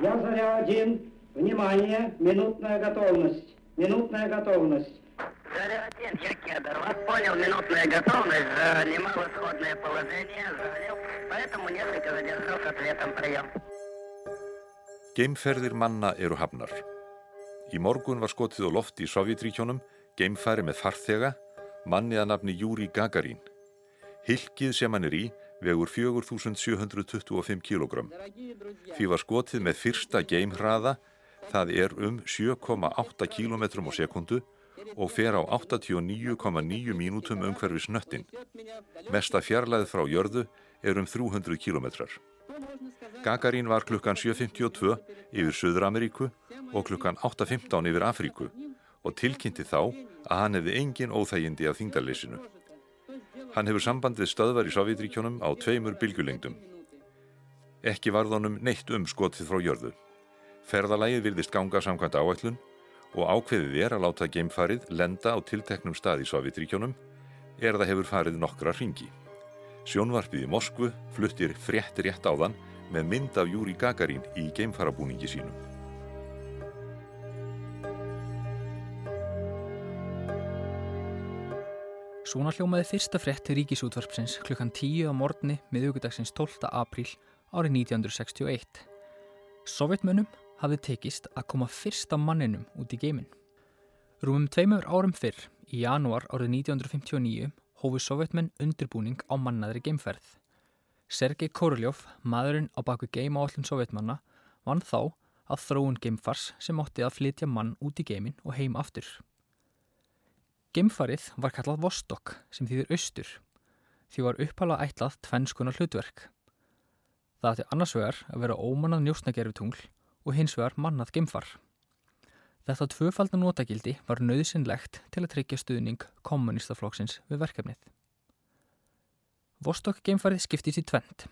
Я заря один. Внимание, минутная готовность. Минутная готовность. Заря один, я кедр. Вас понял, минутная готовность. Занимал исходное положение, залил. Поэтому несколько задержал с ответом прием. Geimferðir manna eru hafnar. Í morgun var skotið á lofti í Sovjetríkjónum geimfæri með farþega, manni að nafni Júri Gagarín. Hilkið sem hann er í vegur 4725 kg. Því var skotið með fyrsta geimhraða, það er um 7,8 km á sekundu og fer á 89,9 mínútum umhverfi snöttin. Mesta fjarlæð frá jörðu er um 300 km. Gagarín var klukkan 7.52 yfir Suður Ameríku og klukkan 8.15 yfir Afríku og tilkynnti þá að hann hefði engin óþægindi af þingdarleysinu. Hann hefur sambandið stöðvar í Sovjetríkjónum á tveimur bylgjulengdum. Ekki varðanum neitt um skotið frá jörðu. Ferðalægið virðist ganga samkvæmt áætlun og ákveðið er að láta geimfarið lenda á tilteknum stað í Sovjetríkjónum er það hefur farið nokkra ringi. Sjónvarpið í Moskvu fluttir frétt rétt áðan með mynd af Júri Gagarín í geimfarabúningi sínum. Svona hljómaði fyrsta frétt ríkisútvarpsins klukkan 10 á morgni miðugudagsins 12. apríl árið 1961. Sovjetmönnum hafði tekist að koma fyrsta manninum út í geiminn. Rúmum tveimur árum fyrr, í janúar árið 1959, hófi sovjetmenn undirbúning á mannaðri geimferð. Sergei Koroljov, maðurinn á baku geimáallum sovjetmanna, vann þá að þróun geimfars sem átti að flytja mann út í geiminn og heim aftur. Geimfarið var kallað Vostok sem þýðir austur, því var upphalað ætlað tvennskunar hlutverk. Það átti annars vegar að vera ómannað njósnagerfitungl og hins vegar mannað geimfar. Þetta tvöfaldan notagildi var nöðsynlegt til að tryggja stuðning kommunistaflokksins við verkefnið. Vostok geimfarið skiptist í tvent,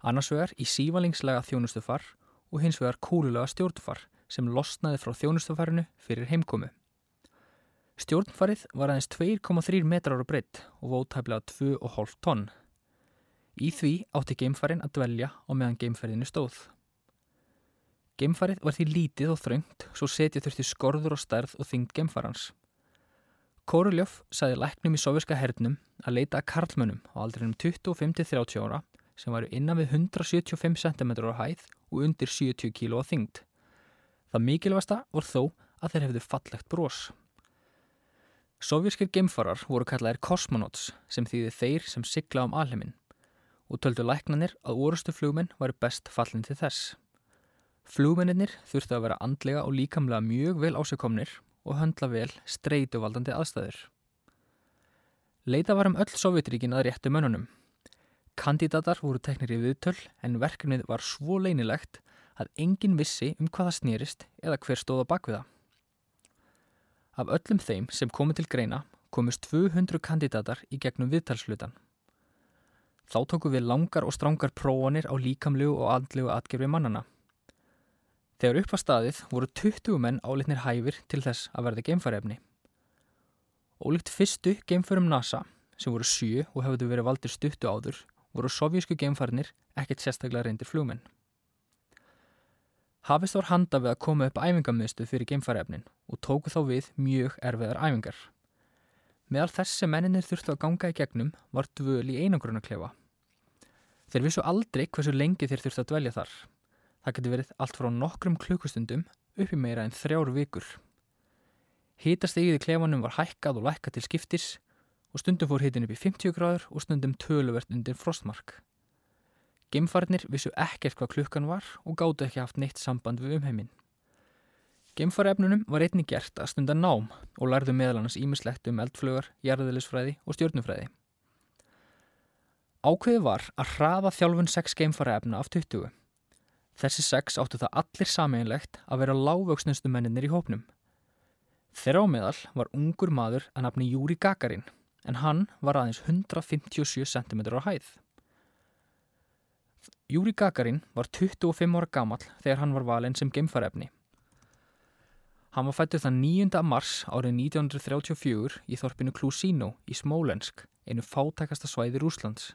annars vegar í sívallingslega þjónustufar og hins vegar kúlulega stjórnfar sem losnaði frá þjónustufarinu fyrir heimkomu. Stjórnfarið var aðeins 2,3 metrar á breytt og vótæflega 2,5 tonn. Í því átti geimfarin að dvelja á meðan geimferðinu stóð. Geimfarið var því lítið og þröngt svo setja þurfti skorður og stærð og þyngd geimfarans. Kóruljóf saði læknum í soviska hernum að leita að karlmönnum á aldrinum 25-30 ára sem varu innan við 175 cm á hæð og undir 70 kg á þyngd. Það mikilvægsta voru þó að þeir hefðu fallegt brós. Sovjerskir geimfarar voru kallaðir kosmonauts sem þýði þeir sem sigla um alheimin og töldu læknanir að orustu flugmenn varu best fallin til þess. Flugmennir þurftu að vera andlega og líkamlega mjög vel ásekomnir og höndla vel streytuvaldandi aðstæður. Leita var um öll Sovjetríkin að réttu mönnunum. Kandidatar voru teknir í viðtöl en verkefnið var svo leinilegt að engin vissi um hvaða snýrist eða hver stóða bakviða. Af öllum þeim sem komu til greina komust 200 kandidatar í gegnum viðtalslutan. Þá tóku við langar og strángar prófanir á líkamlegu og andlegu atgerfi mannana. Þegar upp að staðið voru 20 menn álitnir hæfir til þess að verða geimfarefni. Ólíkt fyrstu geimförum NASA, sem voru sjö og hefðu verið valdir stuttu áður, voru sovjísku geimfarnir ekkert sérstaklega reyndir flugmenn. Hafist var handa við að koma upp æfingamöðstu fyrir geimfarefnin og tóku þá við mjög erfiðar æfingar. Meðal þess sem menninir þurftu að ganga í gegnum var dvöl í einangrunarklefa. Þeir vissu aldrei hversu lengi þeir þurftu að dvelja þar. Það getur verið allt frá nokkrum klukkustundum uppi meira en þrjár vikur. Hitastegið í klefanum var hækkað og lækkað til skiptis og stundum fór hitin upp í 50 gráður og stundum töluvert undir frostmark. Geimfarnir vissu ekkert hvað klukkan var og gáttu ekki haft neitt samband við umheimin. Geimfarefnunum var einni gert að stunda nám og lærðu meðlannars ímislegt um eldflugar, jarðiðlisfræði og stjórnufræði. Ákveði var að hraða þjálfun 6 geimfarefna af 20. Þessi sex áttu það allir sameinlegt að vera lágvöksnustu menninir í hópnum. Þeirra á meðal var ungur maður að nafni Júri Gagarin en hann var aðeins 157 cm á hæð. Júri Gagarin var 25 ára gammal þegar hann var valinn sem gemfarefni. Hann var fættuð þann 9. mars árið 1934 í þorpinu Klusino í Smólensk, einu fátækasta svæði Rúslands.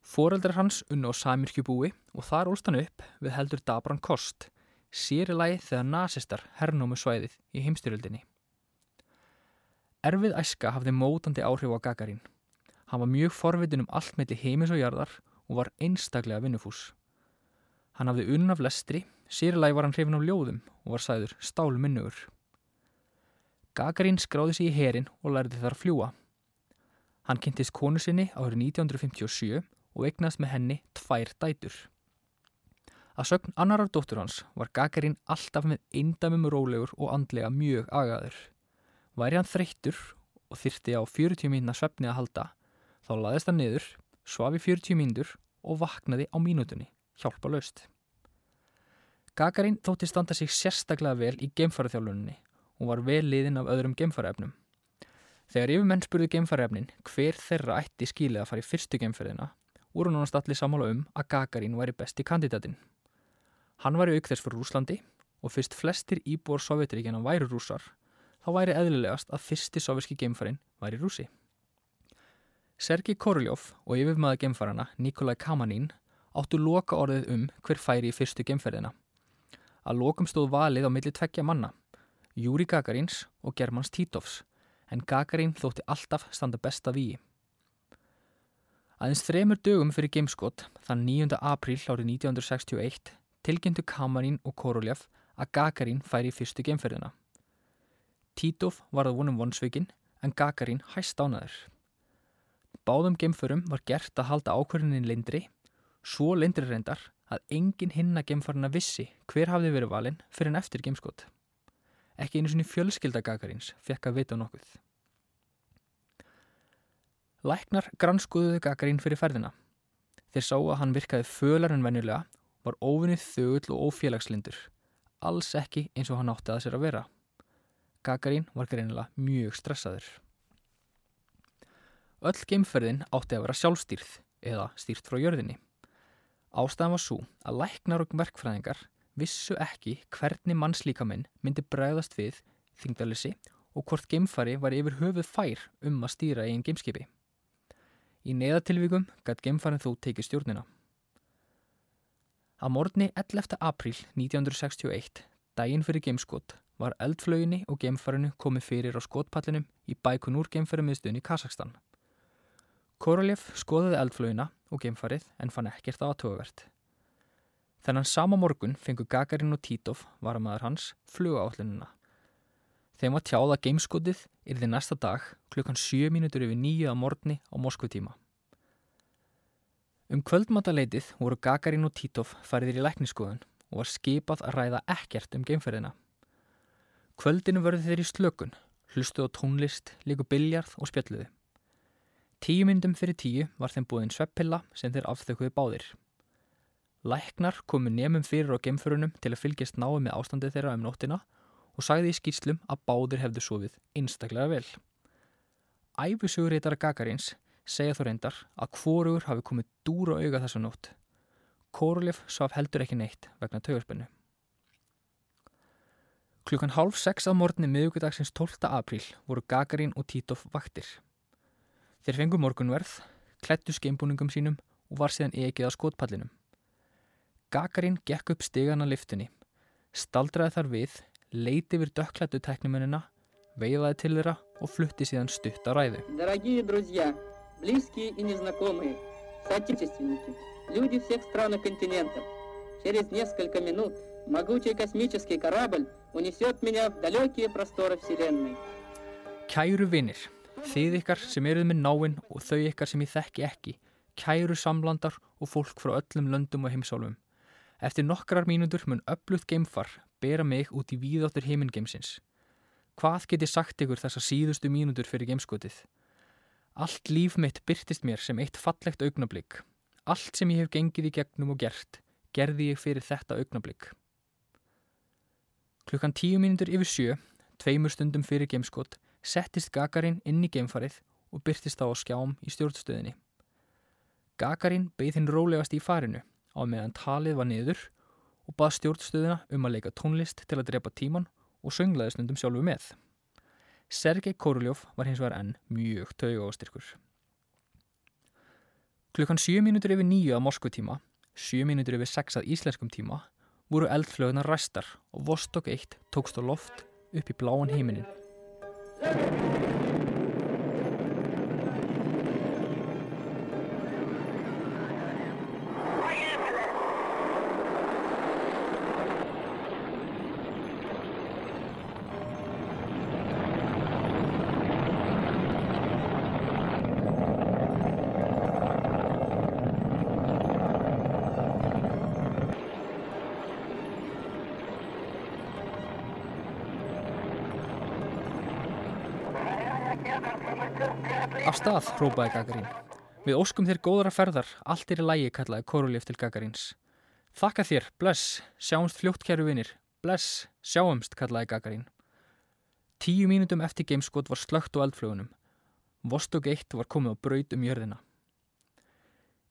Fóreldrar hans unna á Samirkjubúi og þar úlst hann upp við heldur Dabran Kost, sér í lagi þegar nazistar hernómu svæðið í heimstyrjöldinni. Erfið æska hafði mótandi áhrif á Gagarin. Hann var mjög forvitin um allt melli heimis og jarðar og var einstaklega vinnufús. Hann hafði unn af lestri, sér í lagi var hann hrifin á ljóðum og var sæður stálminnugur. Gagarin skráði sig í herin og lærði þar fljúa. Hann kynntist konu sinni árið 1957 og eignast með henni tvær dætur. Að sögn annarar dóttur hans var Gagarin alltaf með eindamum rólegur og andlega mjög agaður. Væri hann þreyttur og þyrti á 40 mínuna svefni að halda, þá laðist hann niður, svafi 40 mínur og vaknaði á mínutunni, hjálpa löst. Gagarin þótti standa sig sérstaklega vel í geimfaraþjálfuninni og var vel liðin af öðrum geimfaraefnum. Þegar yfirmenn spurði geimfaraefnin hver þeirra ætti skilið að fara í fyrstu geimferðina, voru nánast allir samála um að Gagarin væri besti kandidatin. Hann var í auk þess fyrir Rúslandi og fyrst flestir íbúar Sovjetríkjana væri rúsar, þá væri eðlilegast að fyrsti sovjerski geimfarin væri rúsi. Sergi Koroljov og yfirmaða geimfarana Nikolai Kamanin áttu loka orðið um hver færi í fyrstu geimferðina. Að lokum stóð valið á milli tveggja manna, Júri Gagarins og Germans Títovs, en Gagarin þótti alltaf standa besta víi. Aðeins þremur dögum fyrir geimskott, þann 9. apríl árið 1961, tilgjöndu Kamarin og Koroljov að Gagarin færi í fyrstu geimferðina. Títov var það vonum vonsveikin en Gagarin hæst ánaður. Báðum gemförum var gert að halda ákverðinin lindri, svo lindri reyndar að engin hinna gemfarina vissi hver hafði verið valinn fyrir en eftir gemskot. Ekki einu svoni fjölskylda Gagarins fekk að vita nokkuð. Læknar granskuðuðu Gagarin fyrir ferðina. Þeir sá að hann virkaði fölar en venjulega, var óvinnið þögull og ófélagslindur. Alls ekki eins og hann átti að sér að vera. Gagarin var greinilega mjög stressaður. Öll geimferðin átti að vera sjálfstýrð eða stýrt frá jörðinni. Ástæðan var svo að læknar og verkfræðingar vissu ekki hvernig mannslíkaminn myndi bregðast við þingdalessi og hvort geimfari var yfir höfuð fær um að stýra einn geimskipi. Í neðatilvíkum gætt geimfarin þó tekið stjórnina. Að morgni 11. apríl 1961, daginn fyrir geimskott, var eldflöginni og geimfarinu komið fyrir á skotpallinum í Baikonur geimfarimiðstunni í Kazakstan. Korolev skoðaði eldflögina og geimfarið en fann ekkert aðtöfuvert. Þennan sama morgun fengu Gagarin og Títov, varamæður hans, flugáallununa. Þeim var tjáð að geimskotið yrði næsta dag klukkan 7 mínutur yfir nýju að morgni á Moskvutíma. Um kvöldmataleitið voru Gagarin og Títov færðir í lækniskoðun og var skipað að ræða ekkert um geimferðina. Kvöldinu verði þeir í slökun, hlustu á tónlist, líku biljarð og spjalluði. Tíu myndum fyrir tíu var þeim búinn sveppilla sem þeir afþökuði báðir. Læknar komu nefnum fyrir á gemfurunum til að fylgjast náðu með ástandið þeirra um nóttina og sagði í skýrslum að báðir hefðu sofið einstaklega vel. Æfisugur Gagarins segja þó reyndar að hvorugur hafi komið dúra auga þessa nótt. Kórulef svaf heldur ekki neitt vegna tögurspunnu. Klukkan hálf sex að morgunni miðugudagsins 12. apríl voru Gagarin og Títov vaktir. Þeir fengu morgunverð, klættu skeimbúningum sínum og var síðan ekið að skotpallinum. Gakarinn gekk upp stigana liftinni, staldraði þar við, leiti yfir dökklættu teknimennina, veifaði til þeirra og flutti síðan stutt á ræðu. Dragíi drúzja, blíski og neznakomi, satýrstveniki, ljúdi vseg strana kontinenta, через несколько минут Magúti kosmíkiski karabel unisjótt minja af daljóki prostóra fsilenni. Kæru vinnir þið ykkar sem eruð með náinn og þau ykkar sem ég þekki ekki, kæru samlandar og fólk frá öllum löndum og heimsálfum. Eftir nokkrar mínútur mun ölluðt geimfar bera mig út í víðáttur heimingeimsins. Hvað get ég sagt ykkur þessa síðustu mínútur fyrir geimskotið? Allt líf mitt byrtist mér sem eitt fallegt augnablík. Allt sem ég hef gengið í gegnum og gert, gerði ég fyrir þetta augnablík. Klukkan tíu mínútur yfir sjö, tveimur stundum fyrir geimskott, settist Gagarin inn í geimfarið og byrtist þá á skjám í stjórnstöðinni. Gagarin beigð hinn rólegast í farinu á meðan talið var niður og bað stjórnstöðina um að leika tónlist til að drepa tíman og sönglaði stundum sjálfu með. Sergei Koroljov var hins vegar enn mjög tauga á styrkur. Klukkan 7 mínútur yfir 9 að Moskvutíma, 7 mínútur yfir 6 að íslenskum tíma, voru eldflögunar ræstar og Vostok 1 tókst á loft upp í bláan heiminin. liberty. Af stað, hrópaði Gagarín. Við óskum þér góðara ferðar, allt er í lægi, kallaði Kórulíf til Gagaríns. Þakka þér, bless, sjáumst fljótt kæru vinir, bless, sjáumst, kallaði Gagarín. Tíu mínutum eftir gameskot var slögt á eldflögunum. Vostok 1 var komið á braut um jörðina.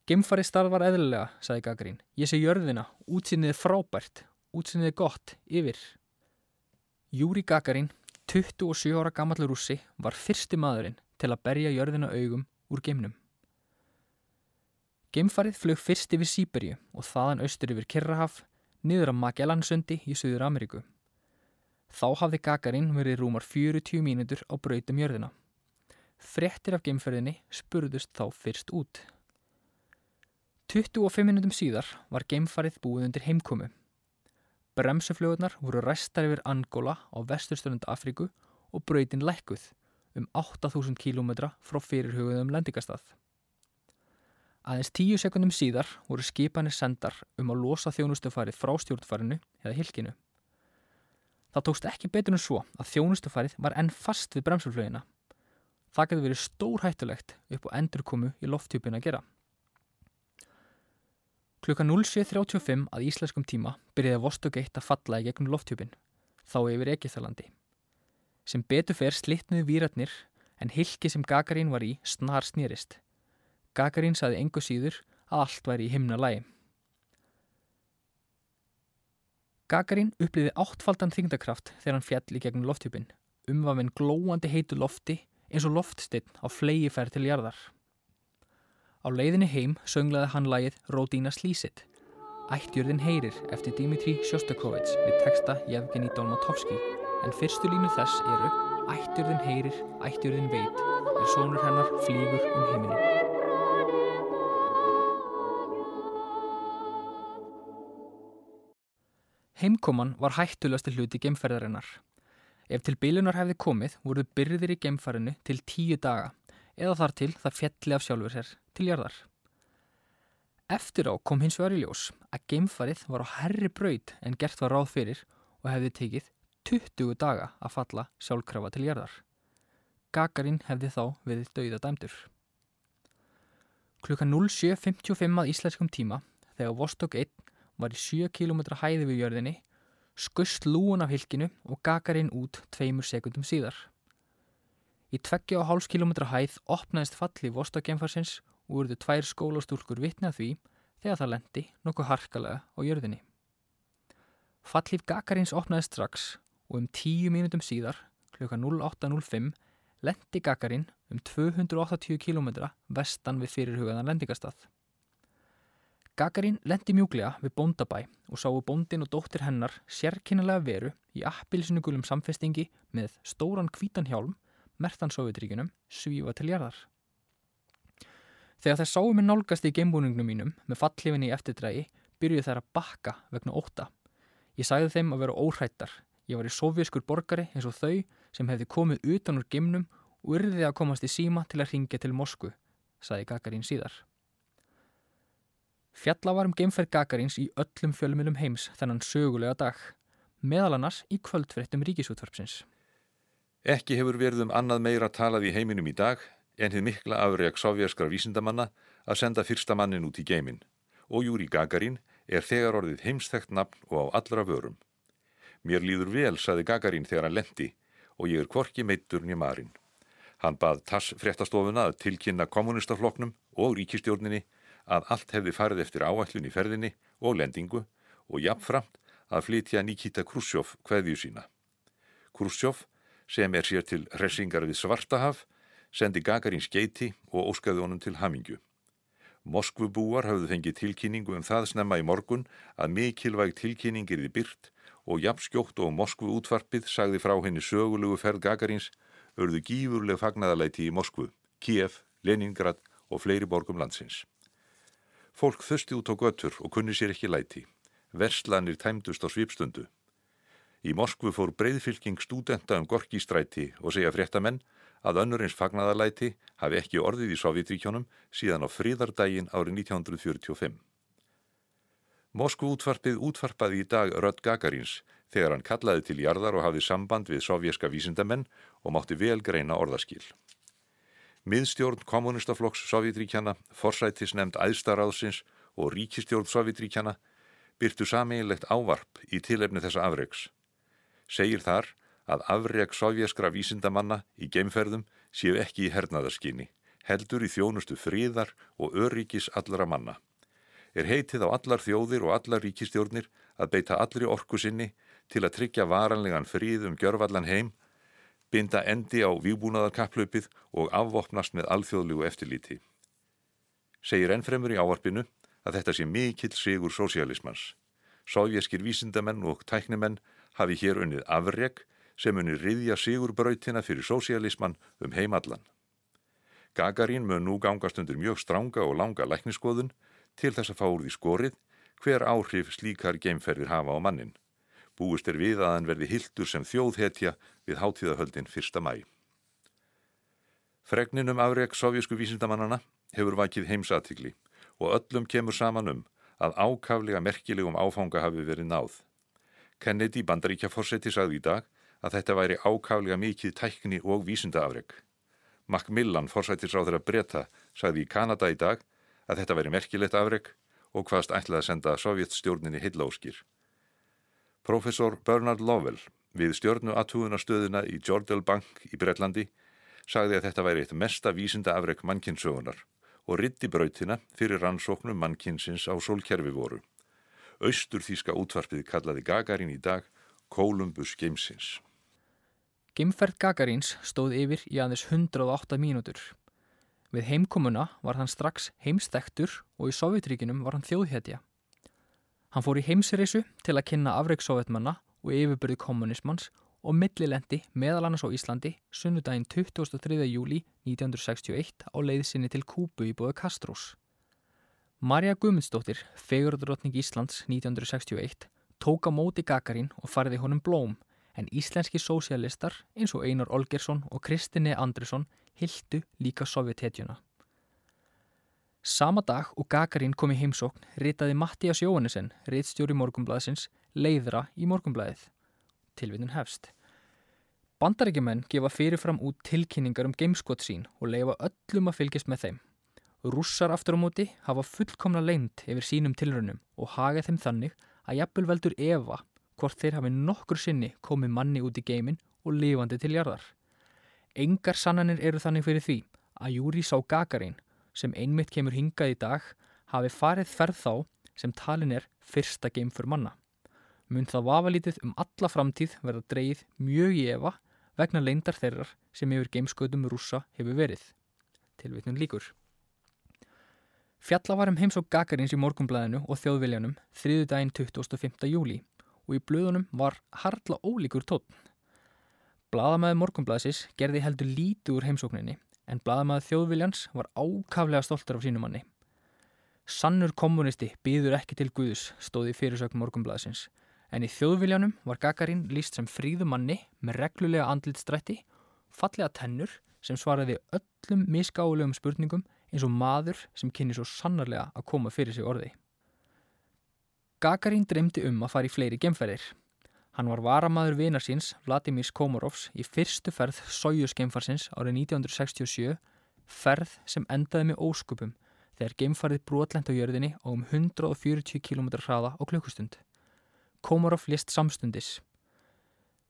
Gemfari starfar eðlilega, sagði Gagarín. Ég sé jörðina, útsinnið frábært, útsinnið gott, yfir. Júri Gagarín, 27 ára gammal rússi, var fyrsti maðurinn til að berja jörðina augum úr geimnum. Geimfarið flög fyrst yfir Sýberíu og þaðan austur yfir Kirrahaf niður á Magellanssundi í Suður Ameríku. Þá hafði Gagarin verið rúmar 40 mínútur á brautum jörðina. Frettir af geimferðinni spurðust þá fyrst út. 25 minútum síðar var geimfarið búið undir heimkomu. Bremsuflögurnar voru restar yfir Angola á vesturstörnund Afríku og brautin lækkuð um 8000 km frá fyrirhugðum lendingastað. Aðeins tíu sekundum síðar voru skipanir sendar um að losa þjónustufarið frá stjórnfarinu eða hilkinu. Það tókst ekki betur en svo að þjónustufarið var enn fast við bremsulflöginna. Það getur verið stór hættulegt upp á endurkomu í lofttjúpin að gera. Klukka 07.35 að íslenskum tíma byrjaði Vostok 1 að falla í gegnum lofttjúpin, þá yfir Egithjalandi. Sem betu fer slittnuði výratnir en hilki sem Gagarín var í snar snýrist. Gagarín saði engu síður að allt væri í himna lægi. Gagarín uppliði áttfaldan þingdakraft þegar hann fjall í gegnum lofthjúpin, umvafinn glóandi heitu lofti eins og loftstinn á flegi fær til jarðar. Á leiðinni heim sönglaði hann lægið Ródína Slísitt, ættjörðin heyrir eftir Dimitri Sjostakovits við texta Jevgeni Dolmatovski en fyrstu línu þess eru Ættjörðin heyrir, ættjörðin veit er sónur hennar flýgur um heiminin. Heimkoman var hættulegasti hluti gemferðarinnar. Ef til bílunar hefði komið voruð byrðir í gemfarinu til tíu daga eða þar til það fjalli af sjálfur sér til jarðar. Eftir á kom hins vegar í ljós að gemfarið var á herri braud en gert var ráð fyrir og hefði tekið 20 daga að falla sjálfkrafa til jarðar. Gagarin hefði þá við dauða dæmdur. Klukka 07.55 að íslenskum tíma, þegar Vostok 1 var í 7 km hæði við jörðinni, skust lúun af hilkinu og Gagarin út tveimur sekundum síðar. Í 2,5 km hæð opnaðist falli Vostok-gemfarsins og urðu tvær skólastúlkur vitnað því þegar það lendi nokkuð harkalega á jörðinni. Fallíf Gagarins opnaðist strax og um tíu mínutum síðar, klukka 08.05, lendi Gagarin um 280 km vestan við fyrirhugaðan lendingastað. Gagarin lendi mjúglega við bóndabæ og sáu bóndin og dóttir hennar sérkynnilega veru í appilsinu gulum samfestingi með stóran kvítan hjálm, mertan Sovjetríkunum, svífa til jarðar. Þegar þær sáu mig nálgast í geimbúningnum mínum með fallífinni í eftirdrægi, byrjuð þær að bakka vegna óta. Ég sagði þeim að vera óhrættar Ég var í sovjaskur borgari eins og þau sem hefði komið utan úr gimnum og urðið að komast í síma til að ringja til Moskvu, saði Gagarín síðar. Fjalla var um geimferð Gagarins í öllum fjölumilum heims þennan sögulega dag, meðal annars í kvöldfrettum ríkisútvarpsins. Ekki hefur verið um annað meira talað í heiminum í dag en þið mikla afreg sovjaskra vísindamanna að senda fyrsta mannin út í geimin og Júri Gagarin er þegar orðið heimstækt nafn og á allra vörum. Mér líður vel, saði Gagarín þegar hann lendi og ég er kvorki meittur nýja marinn. Hann bað tass fréttastofuna að tilkynna kommunistafloknum og ríkistjórninni að allt hefði farið eftir áallun í ferðinni og lendingu og jafnframt að flytja Nikita Khrushchev hverðju sína. Khrushchev, sem er sér til resingar við Svartahaf, sendi Gagarín skeiti og óskaði honum til hamingju. Moskvubúar hafðu fengið tilkynningu um það snemma í morgun að mikilvæg tilkynning er í byrt og jafnskjótt og Moskvu útvarpið sagði frá henni sögulegu ferð Gagarins örðu gífurleg fagnadalæti í Moskvu, Kiev, Leningrad og fleiri borgum landsins. Fólk þusti út á götur og kunni sér ekki læti. Verslanir tæmdust á svipstundu. Í Moskvu fór breyðfylking stúdenta um Gorkistræti og segja fréttamenn að önnur eins fagnadalæti hafi ekki orðið í Sovjetríkjónum síðan á fríðardægin árið 1945. Moskvu útvarpið útvarpaði í dag Rödd Gagarins þegar hann kallaði til jarðar og hafði samband við sovjerska vísindamenn og mátti vel greina orðaskil. Miðstjórn kommunistaflokks Sovjetríkjana, forsættisnemnd æðstaráðsins og ríkistjórn Sovjetríkjana byrtu sameinlegt ávarp í tilefni þessa afreiks. Segir þar að afreg sovjaskra vísindamanna í geimferðum séu ekki í hernaðarskinni, heldur í þjónustu fríðar og öryggis allara manna. Er heitið á allar þjóðir og allar ríkistjórnir að beita allri orku sinni til að tryggja varanlegan fríð um gjörvallan heim, binda endi á výbúnaðarkaplaupið og afvopnast með alþjóðlegu eftirlíti. Segir ennfremur í ávarpinu að þetta sé mikill sigur sósialismans. Sovjaskir vísindamenn og tæknimenn hafi hér unnið afreg sem unni riðja sigurbrautina fyrir sósialismann um heimallan. Gagarín mun nú gangast undir mjög stránga og langa lækniskoðun til þess að fá úr því skorið hver áhrif slíkar geimferðir hafa á mannin. Búist er við að hann verði hildur sem þjóðhetja við hátíðahöldin 1. mæ. Fregninum afreg sovjísku vísindamannana hefur vakið heimsatikli og öllum kemur saman um að ákaflega merkilegum áfanga hafi verið náð. Kennedy bandaríkjaforsetti sagði í dag að þetta væri ákaflega mikið tækni og vísindaafreg. Macmillan, forsættisráður að breyta, sagði í Kanada í dag að þetta væri merkilegt afreg og hvaðst ætlaði að senda sovjetstjórninni hillóskir. Professor Bernard Lovell við stjórnu aðtúðunastöðuna í Jordal Bank í Breitlandi sagði að þetta væri eitt mesta vísindaafreg mannkynnssögunar og ritti brautina fyrir rannsóknum mannkinnsins á sólkerfi voru. Östur þýska útvarpið kallaði Gagarin í dag Kolumbus Geimsins. Geimferð Gagarins stóð yfir í aðeins 108 mínútur. Við heimkomuna var hann strax heimstektur og í Sovjetríkinum var hann þjóðhetja. Hann fór í heimsreisu til að kynna afreiksovjetmanna og yfirbyrði kommunismans og millilendi meðal annars á Íslandi sunnudaginn 23. júli 1961 á leiðsynni til Kúbu í bóðu Kastrós. Marja Gumundsdóttir, fegurðurotning Íslands 1961, tók á móti Gagarin og farði honum blóm en íslenski sósialistar eins og Einar Olgersson og Kristinni Andrisson hildu líka sovjethetjuna. Sama dag og Gagarin kom í heimsókn ritaði Mattias Jóhannesson, reitstjóri morgumblæðsins, leiðra í morgumblæðið. Tilvinnun hefst. Bandaríkjumenn gefa fyrirfram út tilkynningar um gameskot sín og leifa öllum að fylgjast með þeim. Rússar aftur á móti hafa fullkomna leint yfir sínum tilrönum og haga þeim þannig að jafnvel veldur Eva hvort þeir hafi nokkur sinni komið manni út í geimin og lifandi til jarðar. Engar sannanir eru þannig fyrir því að Júri sá Gagarin sem einmitt kemur hingað í dag hafi farið ferð þá sem talin er fyrsta geim fyrir manna. Mun það vafalítið um alla framtíð verða dreyið mjög í efa vegna leindar þeirrar sem yfir geimskötum rúsa hefur verið. Tilvitnum líkur. Fjalla var um heims og Gagarins í morgumblæðinu og þjóðviljanum þriðu daginn 25. júli og í blöðunum var harla ólíkur tótt. Blaðamæði morgumblæðsis gerði heldur lítið úr heimsókninni en blaðamæði þjóðviljans var ákaflega stoltur af sínum manni. Sannur kommunisti býður ekki til Guðus stóði fyrirsögn morgumblæðsins en í þjóðviljanum var Gagarin líst sem fríðumanni með reglulega andlitstrætti, fallega tennur sem svaraði öllum misgáulegum spurningum eins og maður sem kynni svo sannarlega að koma fyrir sig orði. Gagarin dreymdi um að fara í fleiri gemferðir. Hann var varamaður vinar síns, Vladimir Komorovs, í fyrstu ferð Sojus gemfarsins árið 1967, ferð sem endaði með óskupum þegar gemfarið brotlend á jörðinni á um 140 km hraða á klukkustund. Komorov list samstundis.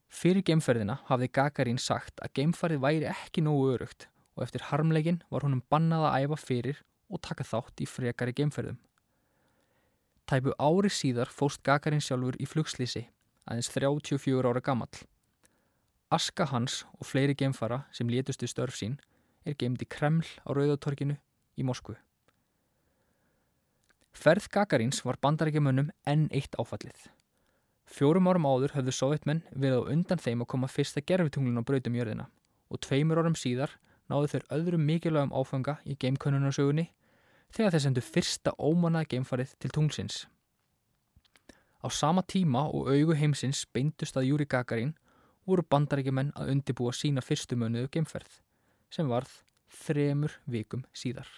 Fyrir gemferðina hafði Gagarin sagt að gemfarið væri ekki nógu örugt og eftir harmlegin var honum bannað að æfa fyrir og taka þátt í frekari gemferðum. Tæpu ári síðar fóst Gagarin sjálfur í flugslýsi, aðeins 34 ára gammal. Aska hans og fleiri geimfara sem létustu störf sín er geimt í Kreml á Rauðatorkinu í Moskvu. Ferð Gagarins var bandarækjumönnum enn eitt áfallið. Fjórum árum áður höfðu sovjetmenn við á undan þeim að koma fyrsta gerfitunglun á brautum jörðina og tveimur árum síðar náðu þeir öðrum mikilvægum áfanga í geimkönnunarsögunni þegar þeir sendu fyrsta ómanaða geimfarið til tunglsins. Á sama tíma og augu heimsins beindust að Júri Gagarin voru bandarækjumenn að undibúa sína fyrstu mönuðu geimferð sem varð þremur vikum síðar.